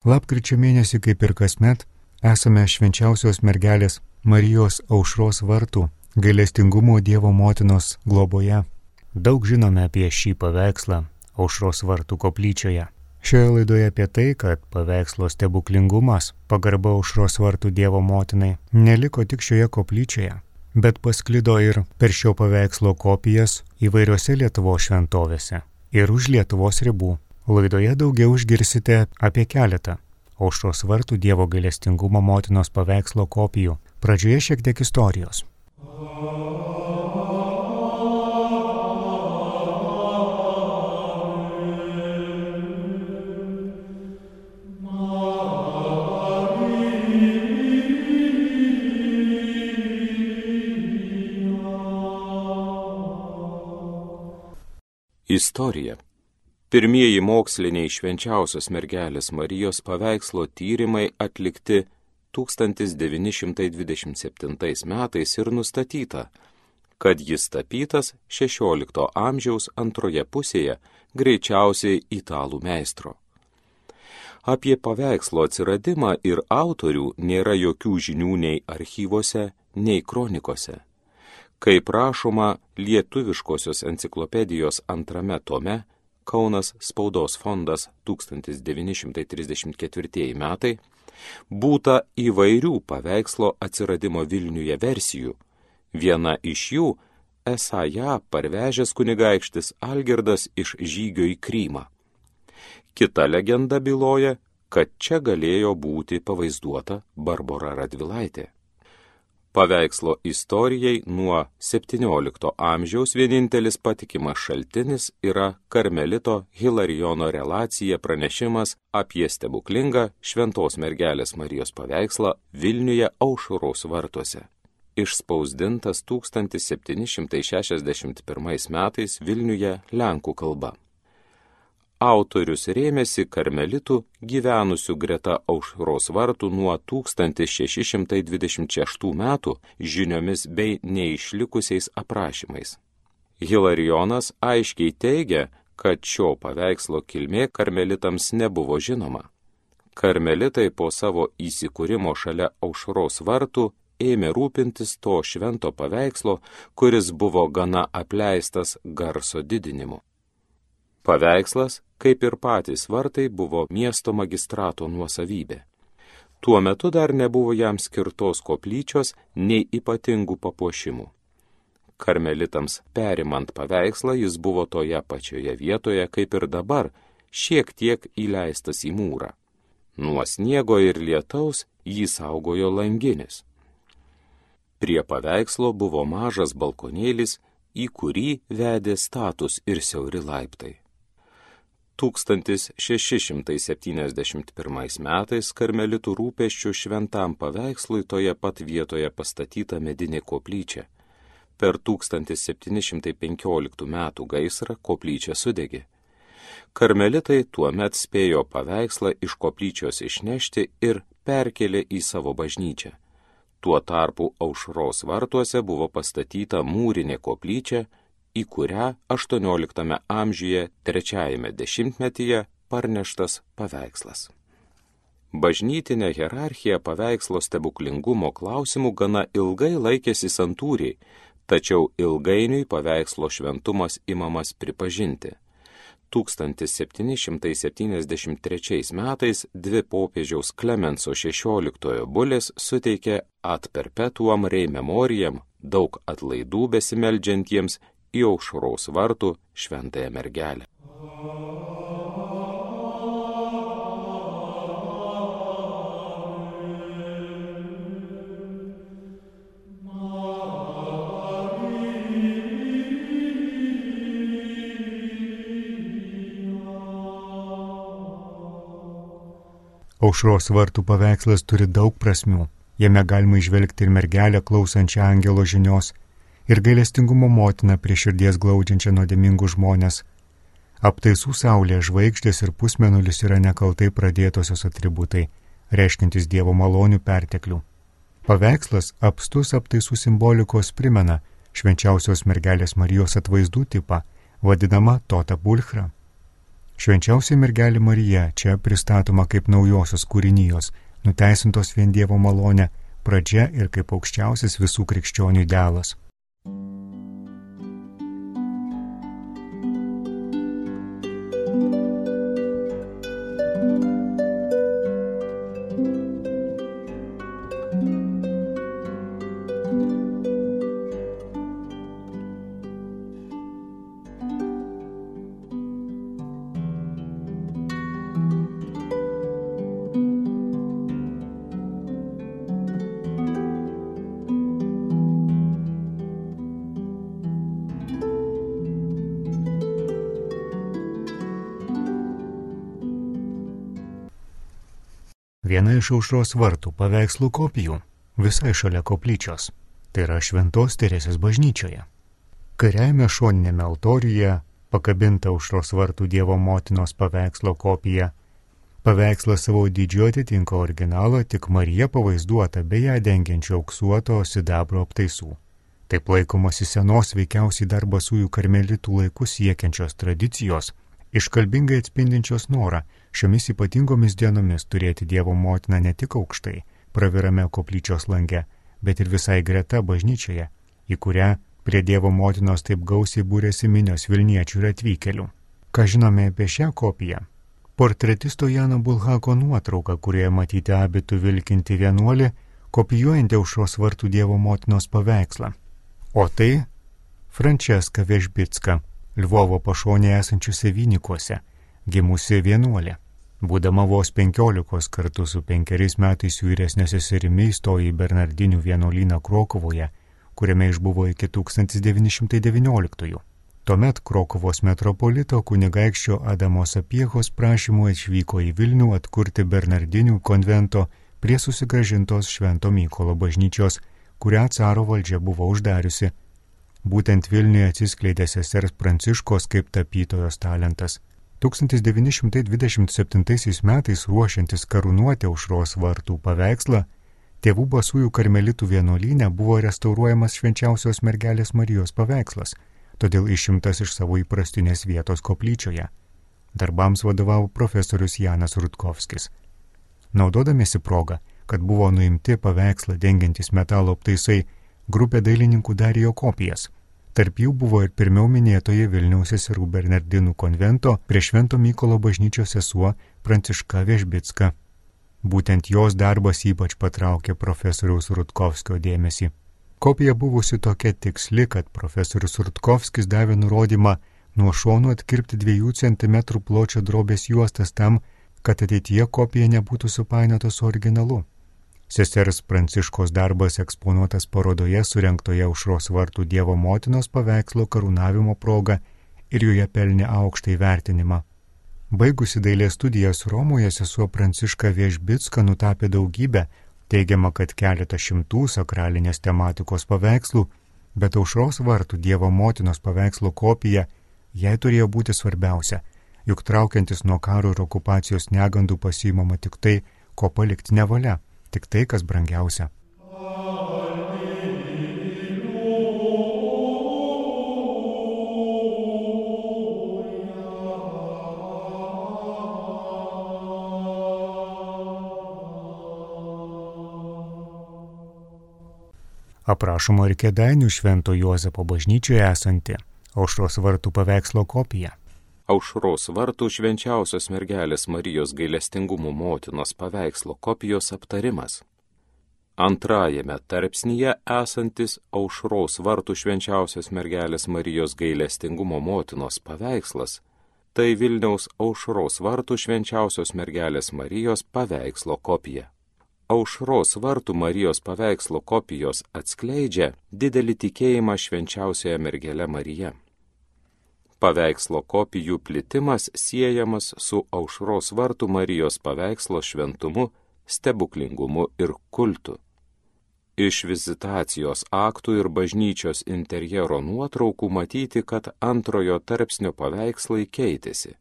Lapkričio mėnesį, kaip ir kasmet, esame švenčiausios mergelės Marijos aušros vartų gailestingumo Dievo motinos globoje. Daug žinome apie šį paveikslą aušros vartų koplyčioje. Šioje laidoje apie tai, kad paveikslo stebuklingumas, pagarba aušros vartų Dievo motinai, neliko tik šioje koplyčioje, bet pasklido ir per šio paveikslo kopijas įvairiose Lietuvo šventovėse ir už Lietuvos ribų. Laidoje daugiau išgirsite apie keletą aušros vartų Dievo gailestingumo motinos paveikslo kopijų. Pradžioje šiek tiek istorijos. Istorija Pirmieji moksliniai švenčiausios mergelės Marijos paveikslo tyrimai atlikti 1927 metais ir nustatyta, kad jis tapytas XVI amžiaus antroje pusėje, greičiausiai italų meistro. Apie paveikslo atsiradimą ir autorių nėra jokių žinių nei archyvose, nei kronikose. Kaip rašoma lietuviškosios enciklopedijos antrame tome, Kaunas spaudos fondas 1934 metai, būta įvairių paveikslo atsiradimo Vilniuje versijų. Viena iš jų esą ją parvežęs kunigaikštis Algirdas iš žygio į Krymą. Kita legenda byloja, kad čia galėjo būti pavaizduota Barbara Radvilaitė. Paveikslo istorijai nuo XVII amžiaus vienintelis patikimas šaltinis yra Karmelito Hilarijono relacija pranešimas apie stebuklingą Šventos mergelės Marijos paveikslą Vilniuje aušros vartuose. Išspausdintas 1761 metais Vilniuje Lenkų kalba autorius rėmėsi karmelitų gyvenusių greta aušros vartų nuo 1626 metų žiniomis bei neišlikusiais aprašymais. Hilarijonas aiškiai teigia, kad šio paveikslo kilmė karmelitams nebuvo žinoma. Karmelitai po savo įsikūrimo šalia aušros vartų ėmė rūpintis to švento paveikslo, kuris buvo gana apleistas garso didinimu. Paveikslas kaip ir patys vartai, buvo miesto magistrato nuosavybė. Tuo metu dar nebuvo jam skirtos koplyčios nei ypatingų papuošimų. Karmelitams perimant paveikslą jis buvo toje pačioje vietoje kaip ir dabar, šiek tiek įleistas į mūrą. Nuo sniego ir lietaus jį saugojo langinis. Prie paveikslo buvo mažas balkonėlis, į kurį vedė status ir siauri laiptai. 1671 metais karmelitų rūpeščių šventam paveikslui toje pat vietoje pastatyta medinė koplyčia. Per 1715 metų gaisrą koplyčia sudegė. Karmelitai tuo met spėjo paveikslą iš koplyčios išnešti ir perkelė į savo bažnyčią. Tuo tarpu aušros vartuose buvo pastatyta mūrinė koplyčia, į kurią XVIII amžiuje trečiajame dešimtmetyje parneštas paveikslas. Bažnytinė hierarchija paveikslo stebuklingumo klausimų gana ilgai laikėsi santūriai, tačiau ilgainiui paveikslo šventumas imamas pripažinti. 1773 metais dvi popiežiaus Klemenso XVI bulės suteikė at perpetuam rei memoriam daug atlaidų besimeldžiantiems į aušros vartų šventąją mergelę. Aušros vartų paveikslas turi daug prasmių. Jame galima išvelgti ir mergelę klausančią angelo žinios, ir gailestingumo motina prie širdies glaudžiančia nuodėmingus žmonės. Aptaisų saulė, žvaigždės ir pusmenulis yra nekaltai pradėtosios atributai, reiškintis Dievo malonių perteklių. Paveikslas apstus aptaisų simbolikos primena švenčiausios mergelės Marijos atvaizdų tipą, vadinama Tota Bulchra. Švenčiausia mergelė Marija čia pristatoma kaip naujosios kūrinijos, nuteisintos vien Dievo malonė, pradžia ir kaip aukščiausias visų krikščionių idealas. Viena iš aušros vartų paveikslų kopijų visai šalia koplyčios, tai yra Šventos Teresės bažnyčioje. Kairiajame šoninėme altoriuje pakabinta aušros vartų Dievo motinos paveikslo kopija. Paveikslas savo dydžiu atitinka originalą, tik Marija pavaizduota be ją dengiančio auksuoto sidabro aptaisų. Taip laikomasi senos veikiausiai dar basųjų karmelitų laikus siekiančios tradicijos, iškalbingai atspindinčios norą šiomis ypatingomis dienomis turėti Dievo motiną ne tik aukštai, pravirame koplyčios lange, bet ir visai greta bažnyčioje, į kurią prie Dievo motinos taip gausiai būrėsi minios Vilniečių ir atvykėlių. Ką žinome apie šią kopiją? Portretisto Jano Bulhako nuotrauka, kurioje matyti abitų vilkinti vienuolį, kopijuojanti aušros vartų Dievo motinos paveikslą. O tai Frančeska Vežbitska, Lvovo pašonėje esančiuose Vynikuose, gimusi vienuolė. Būdama vos penkiolikos kartų su penkeriais metais vyresnė seserimi įstojo į Bernardinių vienuolyną Krokovoje, kuriame išbuvo iki 1919. Tuomet Krokovos metropolito kunigaikščio Adamo Sapiehos prašymu atvyko į Vilnių atkurti Bernardinių konvento prie susigražintos Švento Mykolo bažnyčios, kurią caro valdžia buvo uždariusi Būtent Vilniuje atsiskleidė sesers Pranciškos kaip tapytojos talentas. 1927 metais ruošiantis karūnuoti aušros vartų paveikslą, tėvų basųjų karmelitų vienuolynė buvo restauruojamas švenčiausios mergelės Marijos paveikslas, todėl išimtas iš savo įprastinės vietos koplyčioje. Darbams vadovavo profesorius Janas Rutkovskis. Naudodamėsi progą, kad buvo nuimti paveikslą dengiantis metalo aptaisai, grupė dailininkų darė jo kopijas. Tarp jų buvo ir pirmiau minėtoje Vilniaus seserų Bernardinų konvento prie Švento Mykolo bažnyčios sesuo Pranciška Vežbitska. Būtent jos darbas ypač patraukė profesoriaus Rutkovskio dėmesį. Kopija buvusi tokia tiksli, kad profesorius Rutkovskis davė nurodymą nuo šonų atkirpti 2 cm pločio drobės juostas tam, kad ateityje kopija nebūtų supainiota su originalu. Sesers Pranciškos darbas eksponuotas parodoje surinktoje užros vartų Dievo motinos paveikslo karūnavimo proga ir joje pelnė aukštą įvertinimą. Baigusi dailės studijas Romoje sesuo Pranciška Viešbitska nutapė daugybę, teigiama, kad keletą šimtų sakralinės tematikos paveikslų, bet aušros vartų Dievo motinos paveikslo kopija jai turėjo būti svarbiausia, juk traukiantis nuo karo ir okupacijos negandų pasimama tik tai, ko palikti nevalia tik tai, kas brangiausia. Aprašoma ir kėdainių švento Juozapo bažnyčioje esanti aušros vartų paveikslo kopija aušros vartų švenčiausios mergelės Marijos gailestingumo motinos paveikslo kopijos aptarimas. Antrajame tarpsnyje esantis aušros vartų švenčiausios mergelės Marijos gailestingumo motinos paveikslas - tai Vilniaus aušros vartų švenčiausios mergelės Marijos paveikslo kopija. Aušros vartų Marijos paveikslo kopijos atskleidžia didelį tikėjimą švenčiausioje mergelė Marija paveikslo kopijų plitimas siejamas su aušros vartų Marijos paveikslo šventumu, stebuklingumu ir kultu. Iš vizitacijos aktų ir bažnyčios interjero nuotraukų matyti, kad antrojo tarpsnio paveikslai keitėsi.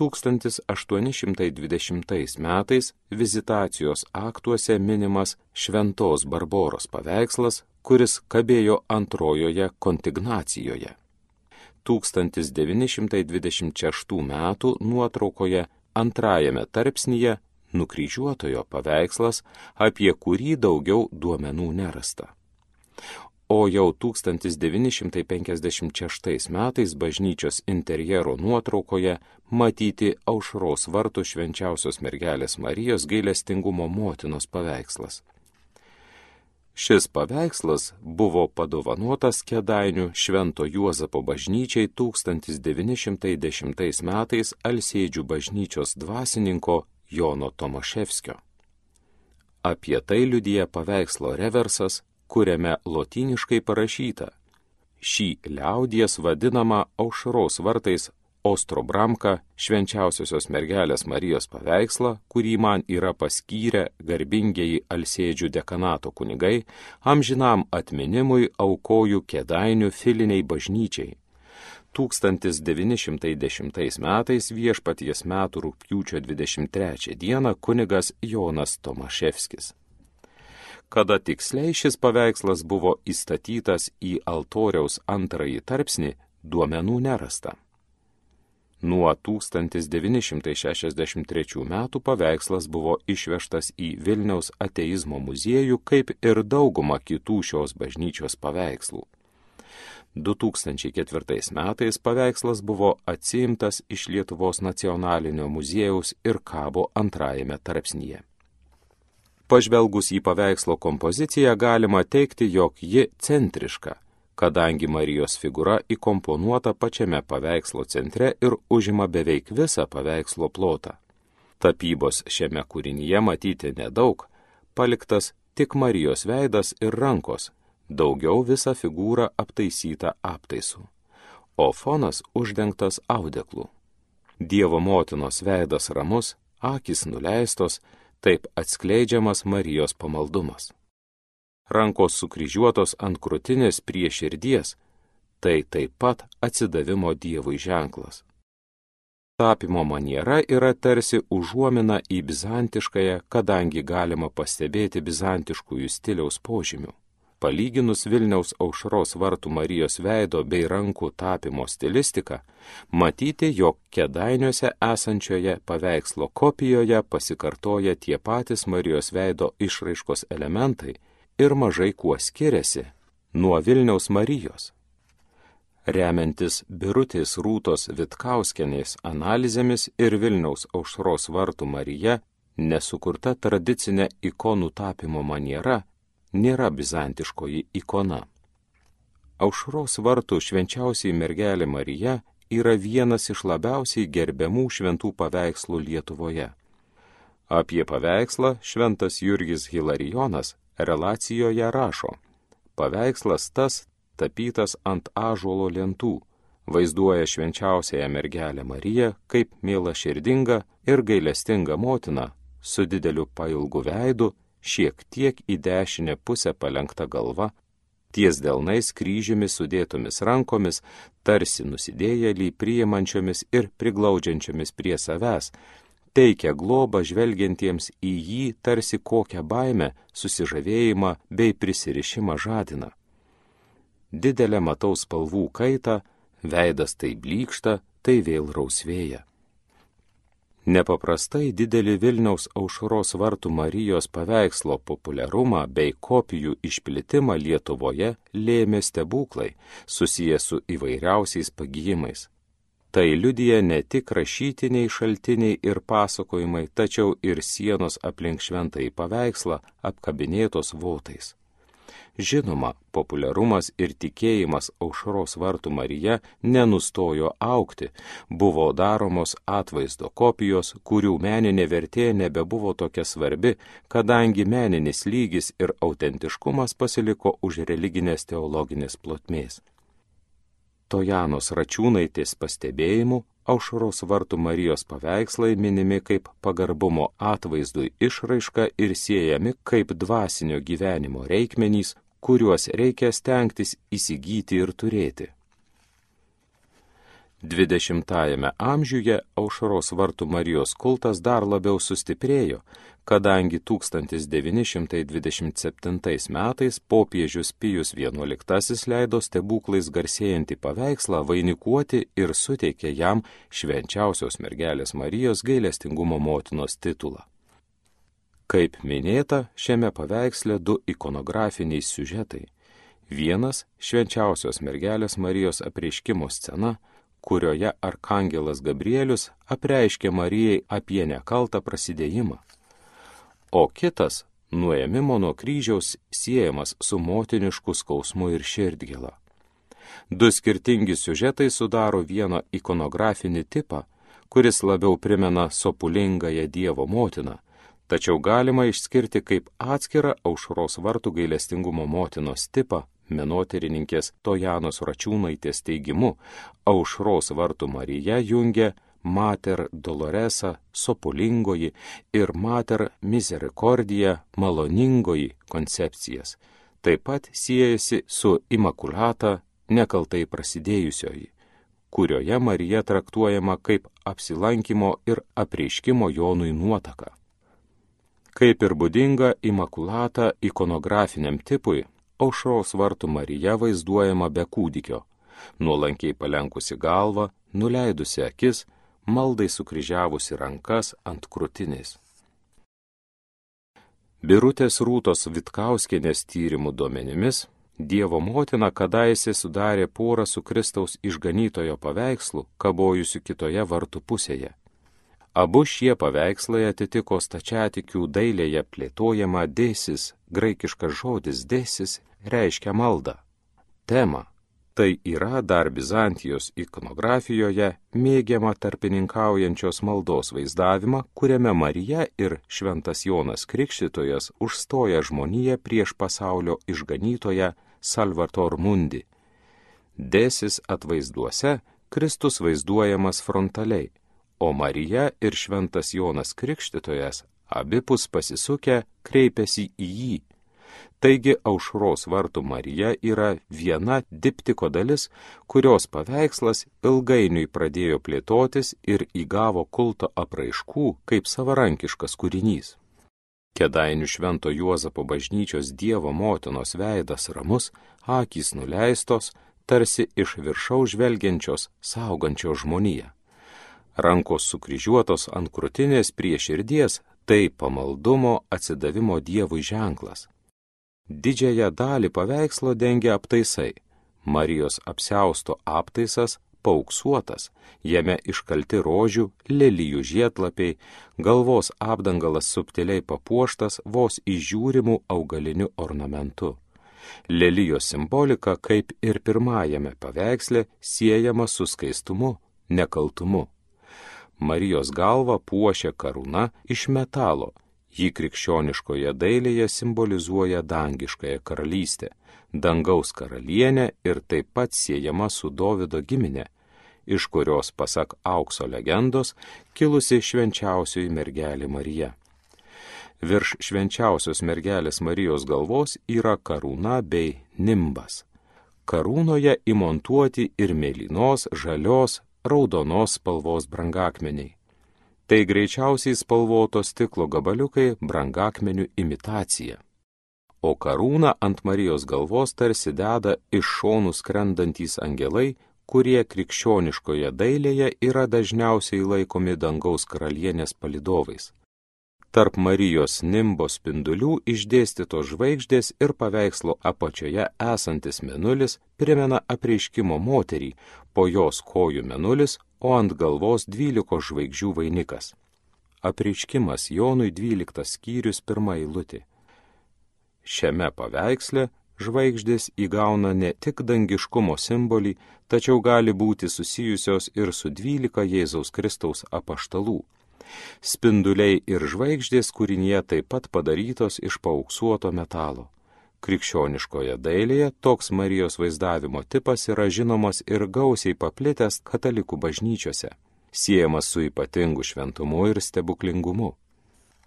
1820 metais vizitacijos aktuose minimas Šventos Barboros paveikslas, kuris kabėjo antrojoje kontignacijoje. 1926 m. nuotraukoje antrajame tarpsnyje nukryžiuotojo paveikslas, apie kurį daugiau duomenų nerasta. O jau 1956 metais bažnyčios interjero nuotraukoje matyti aušros vartų švenčiausios mergelės Marijos gailestingumo motinos paveikslas. Šis paveikslas buvo padovanotas Kedainių Švento Juozapo bažnyčiai 1910 metais Alsėdžių bažnyčios dvasininko Jono Tomaševskio. Apie tai liudyja paveikslo reversas, kuriame lotyniškai parašyta. Šį liaudies vadinama aušros vartais Ostrobramka švenčiausiosios mergelės Marijos paveikslą, kurį man yra paskyrę garbingieji Alsėdžių dekanato kunigai, amžinam atminimui aukoju kėdainių filiniai bažnyčiai. 1910 metais viešpaties metų rūpjūčio 23 dieną kunigas Jonas Tomaševskis. Kada tiksliai šis paveikslas buvo įstatytas į altoriaus antrąjį tarpsnį, duomenų nerasta. Nuo 1963 metų paveikslas buvo išvežtas į Vilniaus ateizmo muziejų, kaip ir dauguma kitų šios bažnyčios paveikslų. 2004 metais paveikslas buvo atsiimtas iš Lietuvos nacionalinio muziejaus ir kabo antrajame tarpsnyje. Pažvelgus į paveikslo kompoziciją galima teikti, jog ji centriška kadangi Marijos figūra įkomponuota pačiame paveikslo centre ir užima beveik visą paveikslo plotą. Tapybos šiame kūrinyje matyti nedaug, paliktas tik Marijos veidas ir rankos, daugiau visa figūra aptaisyta aptaisu, o fonas uždengtas audeklu. Dievo motinos veidas ramus, akis nuleistos, taip atskleidžiamas Marijos pamaldumas rankos sukryžiuotos ant krūtinės prie širdies, tai taip pat atsidavimo Dievui ženklas. Tapimo maniera yra tarsi užuomina į bizantiškąją, kadangi galima pastebėti bizantiškųjų stiliaus požymių. Palyginus Vilniaus aušros vartų Marijos veido bei rankų tapimo stilistiką, matyti, jog kedainiuose esančioje paveikslo kopijoje pasikartoja tie patys Marijos veido išraiškos elementai ir mažai kuo skiriasi nuo Vilniaus Marijos. Remiantis Birutės Rūtos Vitkauskienės analizėmis ir Vilniaus aušros vartų Marija, nesukurta tradicinė ikonų tapimo maniera, nėra bizantiškoji ikona. Aušros vartų švenčiausiai mergelė Marija yra vienas iš labiausiai gerbiamų šventų paveikslų Lietuvoje. Apie paveikslą šventas Jurgis Hilarijonas relacijoje rašo, paveikslas tas tapytas ant ažuolo lentų, vaizduoja švenčiausiąją mergelę Mariją kaip mėla širdinga ir gailestinga motina, su dideliu pailgu veidu, šiek tiek į dešinę pusę palenkta galva, ties delnais kryžiumi sudėtomis rankomis, tarsi nusidėjėlį priimančiomis ir priglaudžiančiomis prie savęs, teikia globą žvelgiantiems į jį tarsi kokią baimę, susižavėjimą bei prisirišimą žadina. Didelę matau spalvų kaitą, veidas tai blykšta, tai vėl rausvėja. Nepaprastai didelį Vilniaus aušros vartų Marijos paveikslo populiarumą bei kopijų išplitimą Lietuvoje lėmė stebuklai susijęs su įvairiausiais pagyjimais. Tai liudija ne tik rašytiniai šaltiniai ir pasakojimai, tačiau ir sienos aplink šventąjį paveikslą apkabinėtos votais. Žinoma, populiarumas ir tikėjimas aušros vartų Marija nenustojo aukti, buvo daromos atvaizdo kopijos, kurių meninė vertė nebebuvo tokia svarbi, kadangi meninis lygis ir autentiškumas pasiliko už religinės teologinės plotmės. Tojanos Račiūnaitės pastebėjimu aušros vartų Marijos paveikslai minimi kaip pagarbumo atvaizdui išraiška ir siejami kaip dvasinio gyvenimo reikmenys, kuriuos reikia stengtis įsigyti ir turėti. 20-ame amžiuje aušros vartų Marijos kultas dar labiau sustiprėjo, kadangi 1927 metais popiežius Pijus XI leido stebuklais garsėjantį paveikslą vainikuoti ir suteikė jam švenčiausios mergelės Marijos gailestingumo motinos titulą. Kaip minėta, šiame paveiksle du ikonografiniai siužetai. Vienas - švenčiausios mergelės Marijos apreiškimo scena – kurioje arkangelas Gabrielius apreiškė Marijai apie nekaltą prasidėjimą. O kitas - nuėmimo nuo kryžiaus siejamas su motinišku skausmu ir širdgėla. Du skirtingi siužetai sudaro vieną ikonografinį tipą, kuris labiau primena sopulingąją Dievo motiną, tačiau galima išskirti kaip atskirą aušros vartų gailestingumo motinos tipą menotyrininkės Tojanos Račiūnaitės teigimu, aušros vartų Marija jungia Mater Doloresa sopulingoji ir Mater Misericordija maloningoji koncepcijas. Taip pat siejasi su Imakulata nekaltai prasidėjusioji, kurioje Marija traktuojama kaip apsilankimo ir apreiškimo Jonui nuotaka. Kaip ir būdinga Imakulata ikonografiniam tipui, aušros vartų Marija vaizduojama be kūdikio, nuolankiai palenkusi galvą, nuleidusi akis, maldai sukryžiavusi rankas ant krūtinės. Birutės Rūtos Vitkauskienės tyrimų duomenimis Dievo motina kadaise sudarė porą su Kristaus išganytojo paveikslu, kabojusiu kitoje vartų pusėje. Abu šie paveikslai atitiko stačiatikių dailėje plėtojama dėsis, graikiškas žodis dėsis reiškia maldą. Tema tai yra dar Bizantijos ikonografijoje mėgiama tarpininkaujančios maldos vaizdavimą, kuriame Marija ir Šventas Jonas Krikštytojas užstoja žmoniją prieš pasaulio išganytoją Salvator Mundi. Desis atvaizduose Kristus vaizduojamas frontaliai, o Marija ir Šventas Jonas Krikštytojas abipus pasisukę kreipiasi į jį Taigi aušros vartų Marija yra viena diptiko dalis, kurios paveikslas ilgainiui pradėjo plėtotis ir įgavo kulto apraiškų kaip savarankiškas kūrinys. Kedainių švento Juozapo bažnyčios Dievo motinos veidas ramus, akys nuleistos, tarsi iš viršaus žvelgiančios, saugančios žmoniją. Rankos sukryžiuotos ant krūtinės prie širdies - tai pamaldumo atsidavimo Dievui ženklas. Didžiąją dalį paveikslo dengia aptaisai. Marijos apsiausto aptaisas pauksuotas, jame iškalti rožių, lelyjų žiedlapiai, galvos apdangalas subtiliai papuoštas vos įžiūrimų augaliniu ornamentu. Lelyjos simbolika, kaip ir pirmajame paveiksle, siejama su skaistumu, nekaltumu. Marijos galva puošia karūna iš metalo, Ji krikščioniškoje dailėje simbolizuoja dangiškąją karalystę, dangaus karalienę ir taip pat siejama su Dovido giminė, iš kurios, pasak aukso legendos, kilusi švenčiausioji mergelė Marija. Virš švenčiausios mergelės Marijos galvos yra karūna bei nimbas. Karūnoje įmontuoti ir mėlynos, žalios, raudonos spalvos brangakmeniai. Tai greičiausiai spalvoto stiklo gabaliukai brangakmenių imitacija. O karūną ant Marijos galvos tarsi deda iš šonų skrendantys angelai, kurie krikščioniškoje dailėje yra dažniausiai laikomi dangaus karalienės palidovais. Tarp Marijos nimbo spindulių išdėstytos žvaigždės ir paveikslo apačioje esantis menulis primena apreiškimo moterį, po jos kojų menulis, o ant galvos dvylikos žvaigždžių vainikas. Apreiškimas Jonui dvyliktas skyrius pirmą eilutį. Šiame paveiksle žvaigždės įgauna ne tik dangiškumo simbolį, tačiau gali būti susijusios ir su dvylika Jėzaus Kristaus apaštalų. Spinduliai ir žvaigždės kūrinėje taip pat padarytos iš paauksuoto metalo. Krikščioniškoje dailėje toks Marijos vaizdavimo tipas yra žinomas ir gausiai paplitęs katalikų bažnyčiose, siejamas su ypatingu šventumu ir stebuklingumu.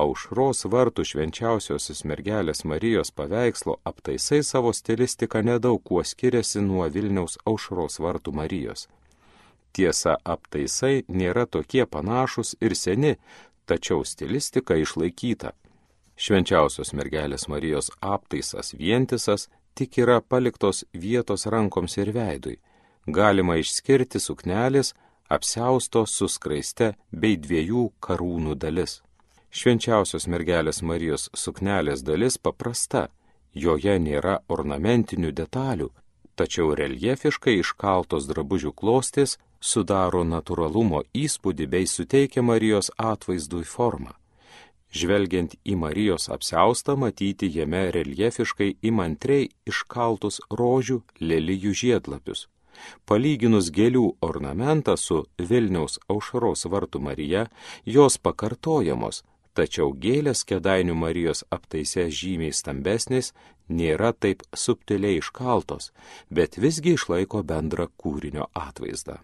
Aušros vartų švenčiausiosios mergelės Marijos paveikslo aptaisai savo stilistiką nedaug kuo skiriasi nuo Vilniaus aušros vartų Marijos. Tiesa, aptaisai nėra tokie panašus ir seni, tačiau stilistika išlaikyta. Švenčiausios mergelės Marijos aptaisas vientisas, tik yra paliktos vietos rankoms ir veidui. Galima išskirti suknelis, apsiausto su skraiste bei dviejų karūnų dalis. Švenčiausios mergelės Marijos suknelės dalis paprasta, joje nėra ornamentinių detalių, tačiau reljefiškai iškaltos drabužių klostės sudaro natūralumo įspūdį bei suteikia Marijos atvaizdui formą. Žvelgiant į Marijos apseustą, matyti jame reljefiškai įmantriai iškaltus rožių lelijų žiedlapius. Palyginus gėlių ornamentą su Vilniaus aušros vartų Marija, jos pakartojamos, tačiau gėlės kedainių Marijos aptaise žymiai stambesnės, nėra taip subtiliai iškaltos, bet visgi išlaiko bendrą kūrinio atvaizdą.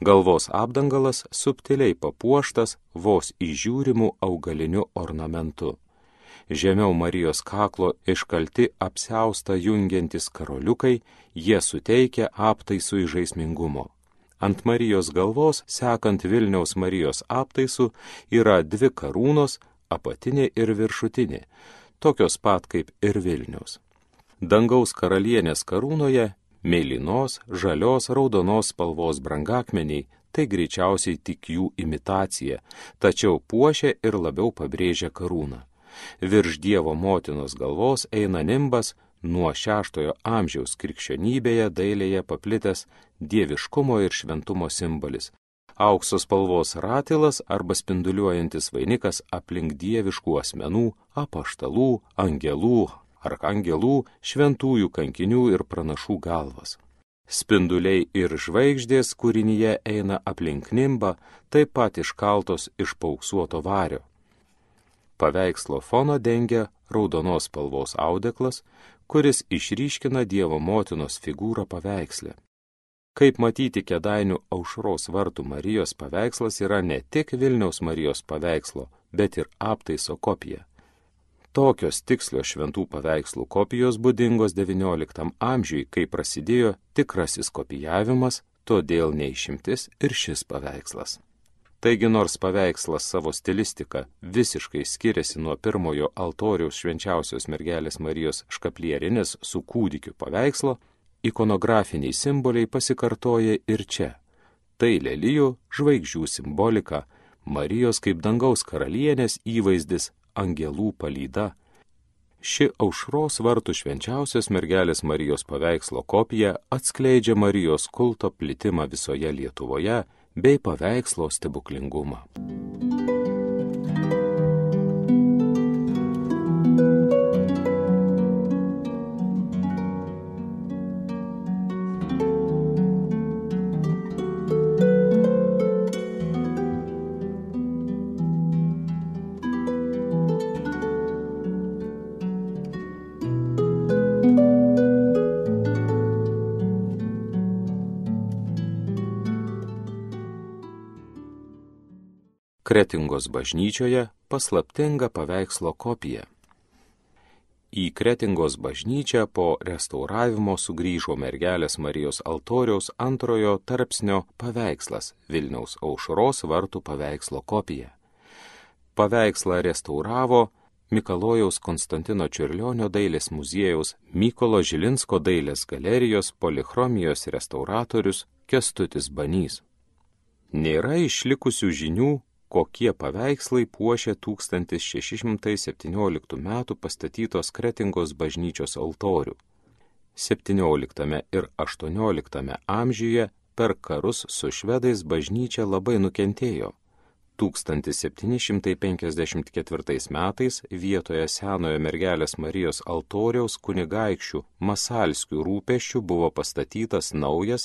Galvos apdangalas subtiliai papuoštas vos įžiūrimų augaliniu ornamentu. Žemiau Marijos kaklo iškalti apseustą jungiantis karoliukai, jie suteikia aptaisui žaismingumo. Ant Marijos galvos, sekant Vilniaus Marijos aptaisų, yra dvi karūnos, apatinė ir viršutinė, tokios pat kaip ir Vilniaus. Dangaus karalienės karūnoje mėlynos, žalios, raudonos spalvos brangakmeniai, tai greičiausiai tik jų imitacija, tačiau puošia ir labiau pabrėžia karūną. Virš Dievo motinos galvos eina nimbas nuo šeštojo amžiaus krikščionybėje dailėje paplitęs dieviškumo ir šventumo simbolis. Auksos spalvos ratilas arba spinduliuojantis vainikas aplink dieviškų asmenų, apaštalų, angelų, arkangelų, šventųjų kankinių ir pranašų galvas. Spinduliai ir žvaigždės kūrinyje eina aplink nimbą, taip pat iškaltos iš pauksuoto vario. Paveikslo foną dengia raudonos spalvos audeklas, kuris išryškina Dievo motinos figūrą paveikslę. Kaip matyti, kedainių aušros vartų Marijos paveikslas yra ne tik Vilniaus Marijos paveikslo, bet ir aptaiso kopija. Tokios tikslios šventų paveikslų kopijos būdingos XIX amžiui, kai prasidėjo tikrasis kopijavimas, todėl neišimtis ir šis paveikslas. Taigi nors paveikslas savo stilistika visiškai skiriasi nuo pirmojo altoriaus švenčiausios mergelės Marijos škaplierinės su kūdikiu paveikslo, ikonografiniai simboliai pasikartoja ir čia. Tai lelijų, žvaigždžių simbolika, Marijos kaip dangaus karalienės įvaizdis angelų palyda. Ši aušros vartų švenčiausios mergelės Marijos paveikslo kopija atskleidžia Marijos kulto plitimą visoje Lietuvoje bei paveikslo stebuklingumą. Kretingos bažnyčioje paslaptinga paveikslo kopija. Į Kretingos bažnyčią po restauravimo sugrįžo mergelės Marijos altoriaus antrojo tarpsnio paveikslas Vilniaus aušros vartų paveikslo kopija. Paveikslą restauravo Mikalojaus Konstantino Čiurlionio dailės muziejaus Mykolo Žilinsko dailės galerijos polichromijos restauratorius Kestutis Banys. Nėra išlikusių žinių, kokie paveikslai puošia 1617 m. pastatytos Kretingos bažnyčios altorių. 17 ir 18 amžiuje per karus su švedais bažnyčia labai nukentėjo. 1754 metais vietoje senojo mergelės Marijos altoriaus kunigaikščių Masalskių rūpeščių buvo pastatytas naujas,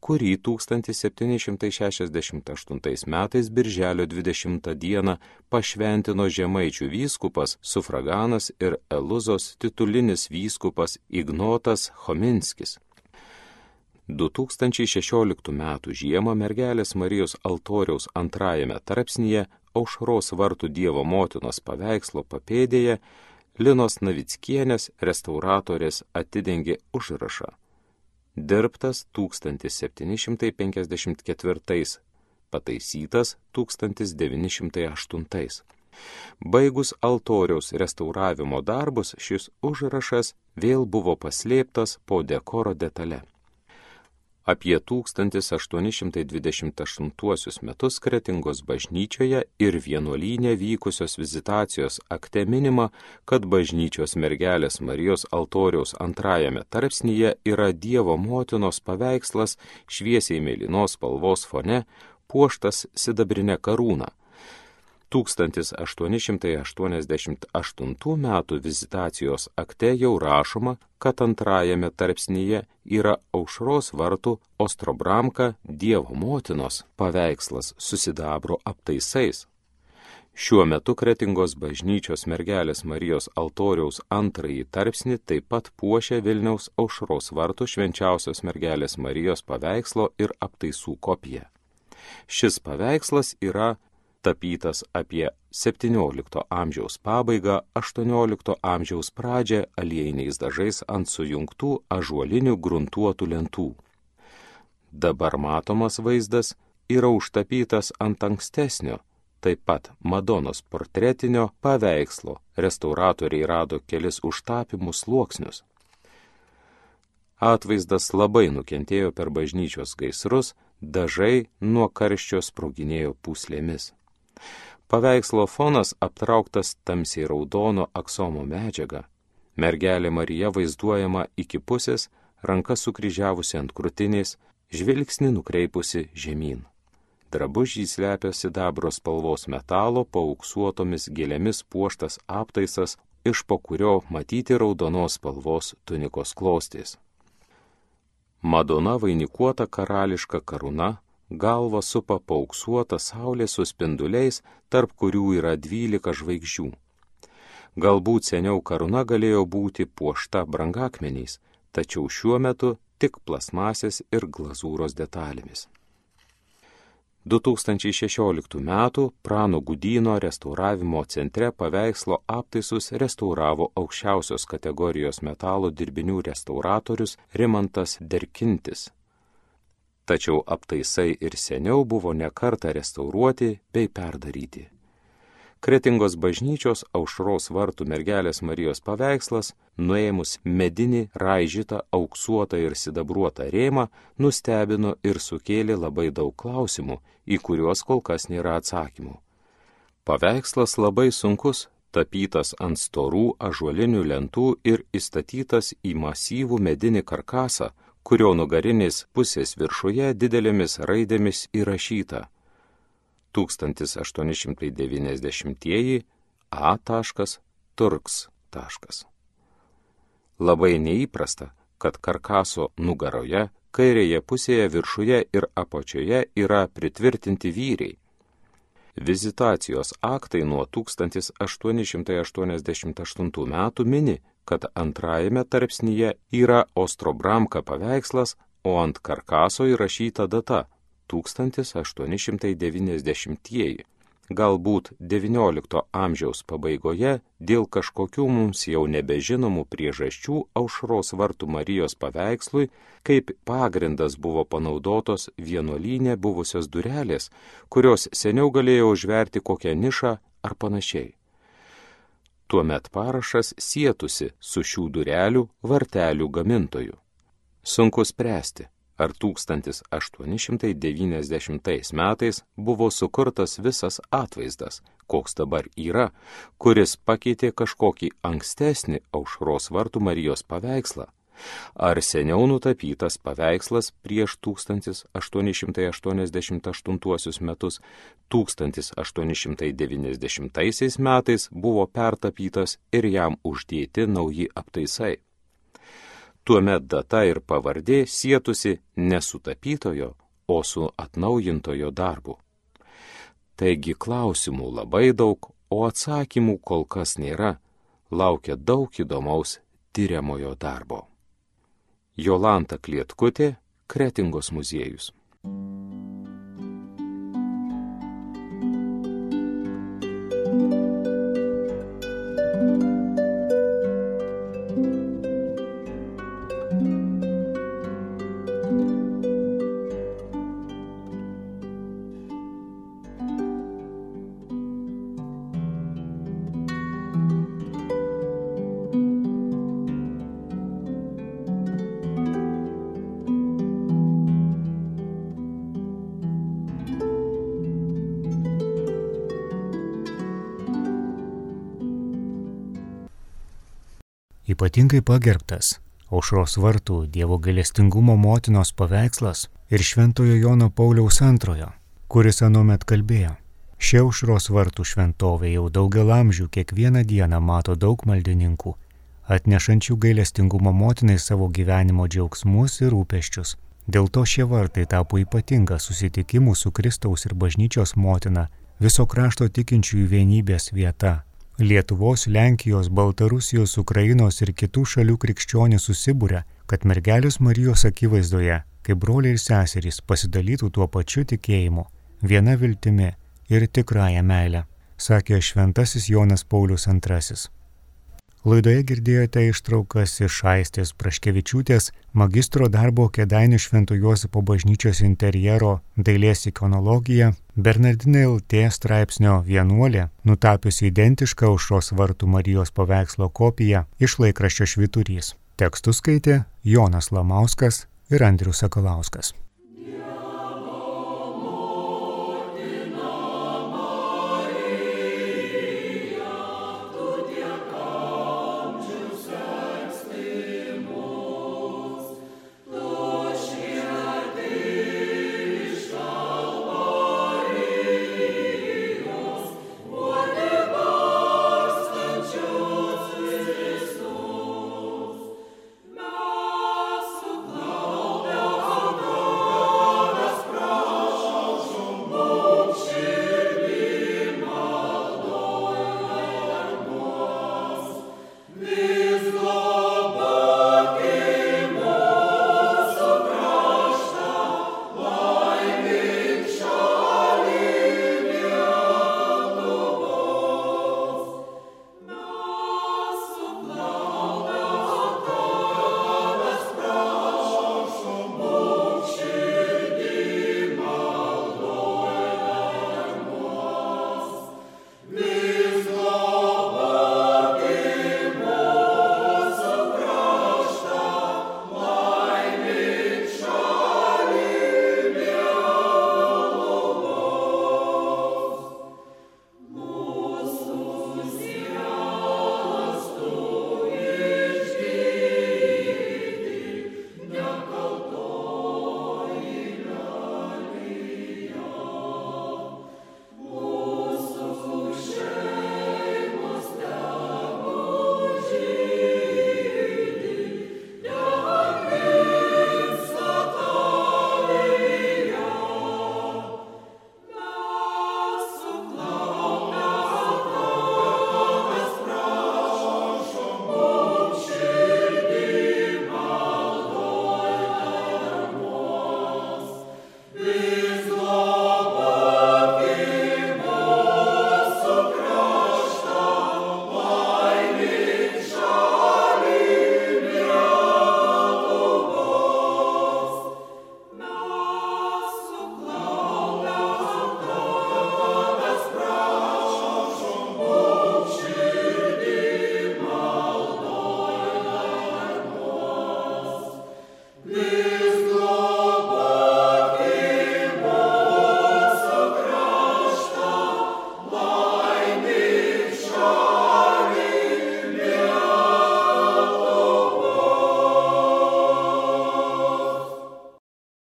kurį 1768 metais birželio 20 dieną pašventino žemaičių vyskupas, sufraganas ir Eluzos titulinis vyskupas Ignotas Hominskis. 2016 m. žiemą mergelės Marijos altoriaus antrajame tarpsnyje aušros vartų Dievo motinos paveikslo papėdėje Linos Navickienės restauratorės atidengė užrašą dirbtas 1754, pataisytas 1908. Baigus altoriaus restauravimo darbus, šis užrašas vėl buvo paslėptas po dekoro detale. Apie 1828 metus Kretingos bažnyčioje ir vienuolynė vykusios vizitacijos akte minima, kad bažnyčios mergelės Marijos altoriaus antrajame tarpsnyje yra Dievo motinos paveikslas šviesiai mėlynos spalvos fone, puoštas sidabrinė karūna 1888 metų vizitacijos akte jau rašoma, kad antrajame tarpsnyje yra aušros vartų Ostrobramka Dievo motinos paveikslas susidabro aptaisais. Šiuo metu Kretingos bažnyčios mergelės Marijos altoriaus antrąjį tarpsnį taip pat puošia Vilniaus aušros vartų švenčiausios mergelės Marijos paveikslo ir aptaisų kopija. Šis paveikslas yra tapytas apie XVII amžiaus pabaigą, XVIII amžiaus pradžią aliejiniais dažais ant sujungtų ažuolinių gruntuotų lentų. Dabar matomas vaizdas yra užtapytas ant ankstesnio, taip pat Madonos portretinio paveikslo. Restauratoriai rado kelis užtapimus sluoksnius. Atvaizdas labai nukentėjo per bažnyčios gaisrus, dažai nuo karščio sproginėjo puslėmis. Paveikslo fonas aptrauktas tamsiai raudono aksomo medžiaga. Mergelė Marija vaizduojama iki pusės, ranka sukryžiavusi ant krūtinės, žvilgsnį nukreipusi žemyn. Drabužį slepia sidabro spalvos metalo paauksuotomis gėlėmis puoštas aptaisas, iš po kurio matyti raudonos spalvos tunikos klostės. Madona vainikuota karališka karūna galvą supa pauksuota saulė su spinduliais, tarp kurių yra dvylika žvaigždžių. Galbūt seniau karūna galėjo būti puošta brangakmeniais, tačiau šiuo metu tik plasmasės ir glazūros detalėmis. 2016 m. Prano Gudino restauravimo centre paveikslo aptaisus restauravo aukščiausios kategorijos metalo dirbinių restauratorius Rimantas Derkintis tačiau aptaisai ir seniau buvo nekarta restauruoti bei perdaryti. Kretingos bažnyčios aušros vartų mergelės Marijos paveikslas, nuėmus medinį, raižytą, auksuotą ir sidabruotą rėmą, nustebino ir sukėlė labai daug klausimų, į kuriuos kol kas nėra atsakymų. Paveikslas labai sunkus, tapytas ant storų ažuolinių lentų ir įstatytas į masyvų medinį karkasą, kurio nugarinės pusės viršuje didelėmis raidėmis įrašyta 1890 A. Turks. Labai neįprasta, kad karkaso nugaroje, kairėje pusėje viršuje ir apačioje yra pritvirtinti vyriai. Vizitacijos aktai nuo 1888 metų mini, kad antrajame tarpsnyje yra Ostrobramka paveikslas, o ant karkaso įrašyta data 1890-ieji. Galbūt XIX amžiaus pabaigoje dėl kažkokių mums jau nebežinomų priežasčių aušros vartų Marijos paveikslui kaip pagrindas buvo panaudotos vienuolynė buvusios durelės, kurios seniau galėjo užverti kokią nišą ar panašiai. Tuomet parašas sėtusi su šių durelių vartelių gamintoju. Sunku spręsti, ar 1890 metais buvo sukurtas visas atvaizdas, koks dabar yra, kuris pakeitė kažkokį ankstesnį aušros vartų Marijos paveikslą ar seniau nutapytas paveikslas prieš 1888 metus 1890 metais buvo pertapytas ir jam uždėti nauji aptaisai. Tuomet data ir pavardė sėtusi ne su tapytojo, o su atnaujintojo darbu. Taigi klausimų labai daug, o atsakymų kol kas nėra, laukia daug įdomaus tyriamojo darbo. Jolanta Klietkutė, Kretingos muziejus. Ypatingai pagerbtas aušros vartų Dievo gailestingumo motinos paveikslas ir Šventojo Jono Pauliaus antrojo, kuris anuomet kalbėjo. Šia aušros vartų šventovė jau daugel amžių kiekvieną dieną mato daug maldininkų, atnešančių gailestingumo motinai savo gyvenimo džiaugsmus ir rūpeščius. Dėl to šie vartai tapo ypatinga susitikimų su Kristaus ir bažnyčios motina, viso krašto tikinčiųjų vienybės vieta Lietuvos, Lenkijos, Baltarusijos, Ukrainos ir kitų šalių krikščionys susibūrė, kad mergelės Marijos akivaizdoje, kaip broliai ir seserys, pasidalytų tuo pačiu tikėjimu, viena viltimi ir tikrąją meilę, sakė šventasis Jonas Paulius II. Laidoje girdėjote ištraukas iš Aistės Praškevičiūtės magistro darbo Kedainių Švento Juozapo bažnyčios interjero dailės ikonologija, Bernardinai LT straipsnio vienuolė, nutapiusi identišką aušros vartų Marijos paveikslo kopiją iš laikraščio Šviturys. Tekstus skaitė Jonas Lamauskas ir Andrius Sakalauskas.